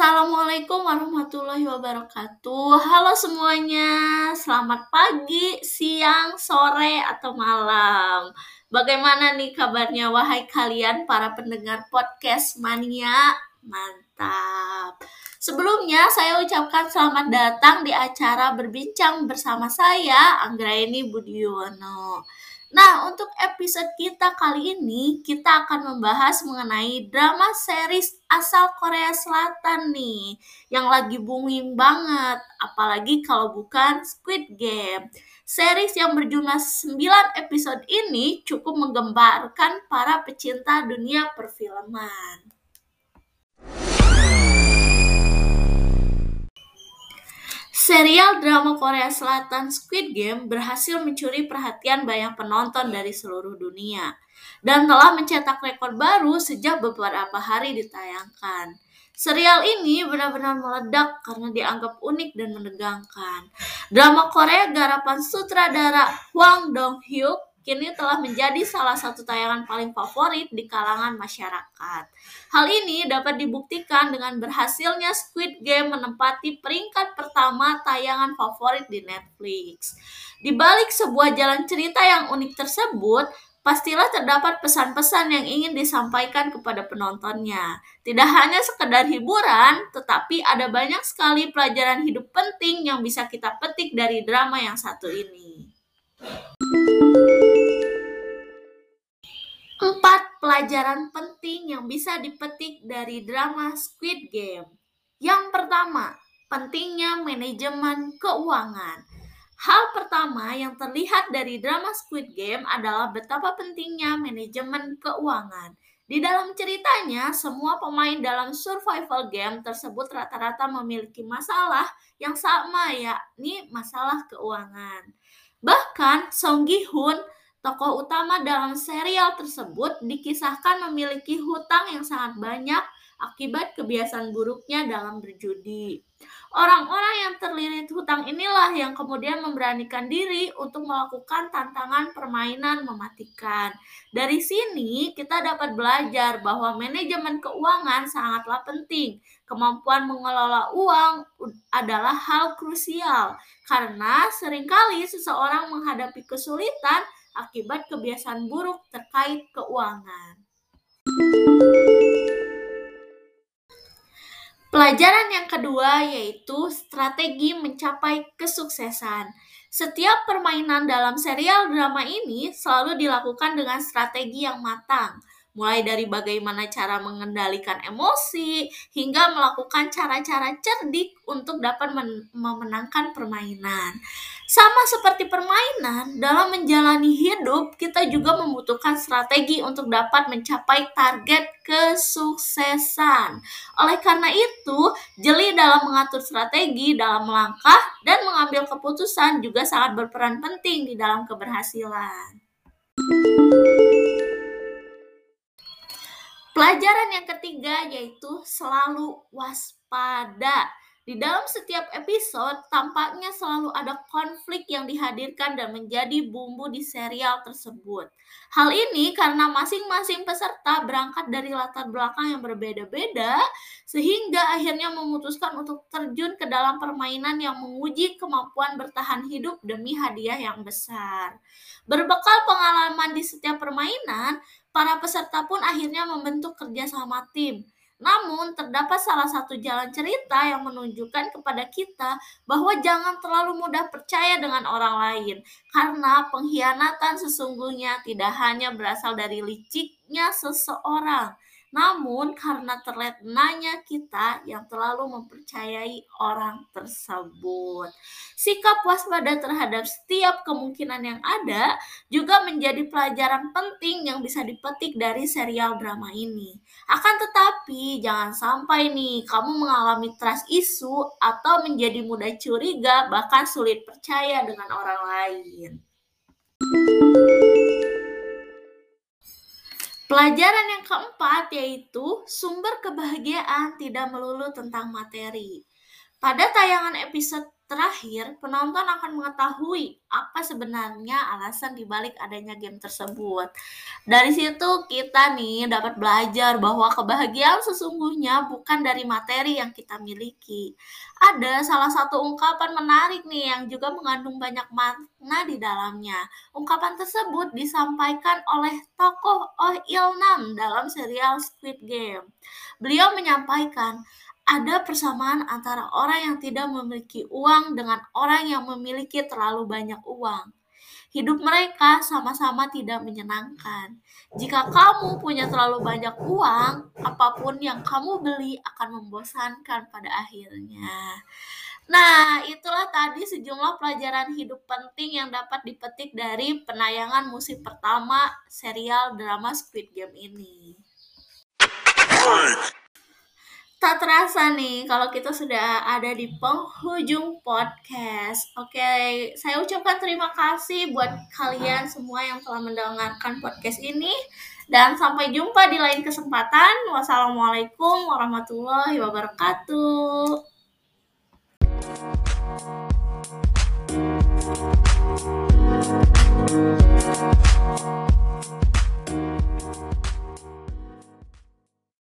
Assalamualaikum warahmatullahi wabarakatuh. Halo semuanya, selamat pagi, siang, sore, atau malam. Bagaimana nih kabarnya wahai kalian para pendengar podcast mania? Mantap. Sebelumnya saya ucapkan selamat datang di acara berbincang bersama saya Anggraini Budiono. Nah, untuk episode kita kali ini, kita akan membahas mengenai drama series asal Korea Selatan nih, yang lagi booming banget, apalagi kalau bukan Squid Game. Series yang berjumlah 9 episode ini cukup menggembarkan para pecinta dunia perfilman. Serial drama Korea Selatan Squid Game berhasil mencuri perhatian banyak penonton dari seluruh dunia dan telah mencetak rekor baru sejak beberapa hari ditayangkan. Serial ini benar-benar meledak karena dianggap unik dan menegangkan. Drama Korea garapan sutradara Hwang Dong-hyuk kini telah menjadi salah satu tayangan paling favorit di kalangan masyarakat. Hal ini dapat dibuktikan dengan berhasilnya Squid Game menempati peringkat pertama tayangan favorit di Netflix. Di balik sebuah jalan cerita yang unik tersebut, pastilah terdapat pesan-pesan yang ingin disampaikan kepada penontonnya. Tidak hanya sekedar hiburan, tetapi ada banyak sekali pelajaran hidup penting yang bisa kita petik dari drama yang satu ini. Empat pelajaran penting yang bisa dipetik dari drama Squid Game. Yang pertama, pentingnya manajemen keuangan. Hal pertama yang terlihat dari drama Squid Game adalah betapa pentingnya manajemen keuangan. Di dalam ceritanya, semua pemain dalam survival game tersebut rata-rata memiliki masalah yang sama, yakni masalah keuangan. Bahkan Song Gi Hun, tokoh utama dalam serial tersebut, dikisahkan memiliki hutang yang sangat banyak akibat kebiasaan buruknya dalam berjudi. Orang-orang yang terlilit hutang inilah yang kemudian memberanikan diri untuk melakukan tantangan permainan mematikan. Dari sini kita dapat belajar bahwa manajemen keuangan sangatlah penting. Kemampuan mengelola uang adalah hal krusial karena sering kali seseorang menghadapi kesulitan akibat kebiasaan buruk terkait keuangan. Pelajaran yang kedua yaitu strategi mencapai kesuksesan. Setiap permainan dalam serial drama ini selalu dilakukan dengan strategi yang matang, mulai dari bagaimana cara mengendalikan emosi hingga melakukan cara-cara cerdik untuk dapat memenangkan permainan. Sama seperti permainan, dalam menjalani hidup, kita juga membutuhkan strategi untuk dapat mencapai target kesuksesan. Oleh karena itu, jeli dalam mengatur strategi, dalam melangkah, dan mengambil keputusan juga sangat berperan penting di dalam keberhasilan. Pelajaran yang ketiga yaitu selalu waspada. Di dalam setiap episode, tampaknya selalu ada konflik yang dihadirkan dan menjadi bumbu di serial tersebut. Hal ini karena masing-masing peserta berangkat dari latar belakang yang berbeda-beda, sehingga akhirnya memutuskan untuk terjun ke dalam permainan yang menguji kemampuan bertahan hidup demi hadiah yang besar. Berbekal pengalaman di setiap permainan, para peserta pun akhirnya membentuk kerjasama tim. Namun, terdapat salah satu jalan cerita yang menunjukkan kepada kita bahwa jangan terlalu mudah percaya dengan orang lain, karena pengkhianatan sesungguhnya tidak hanya berasal dari liciknya seseorang, namun karena terlenanya kita yang terlalu mempercayai orang tersebut. Sikap waspada terhadap setiap kemungkinan yang ada juga menjadi pelajaran penting yang bisa dipetik dari serial drama ini. Akan tetapi jangan sampai nih kamu mengalami trust isu atau menjadi mudah curiga bahkan sulit percaya dengan orang lain. Pelajaran yang keempat yaitu sumber kebahagiaan tidak melulu tentang materi. Pada tayangan episode Terakhir, penonton akan mengetahui apa sebenarnya alasan dibalik adanya game tersebut. Dari situ kita nih dapat belajar bahwa kebahagiaan sesungguhnya bukan dari materi yang kita miliki. Ada salah satu ungkapan menarik nih yang juga mengandung banyak makna di dalamnya. Ungkapan tersebut disampaikan oleh tokoh Oh Il-nam dalam serial Squid Game. Beliau menyampaikan, ada persamaan antara orang yang tidak memiliki uang dengan orang yang memiliki terlalu banyak uang. Hidup mereka sama-sama tidak menyenangkan. Jika kamu punya terlalu banyak uang, apa pun yang kamu beli akan membosankan pada akhirnya. Nah, itulah tadi sejumlah pelajaran hidup penting yang dapat dipetik dari penayangan musim pertama serial drama Squid Game ini. Tak terasa nih kalau kita sudah ada di penghujung podcast. Oke, saya ucapkan terima kasih buat kalian semua yang telah mendengarkan podcast ini. Dan sampai jumpa di lain kesempatan. Wassalamualaikum warahmatullahi wabarakatuh.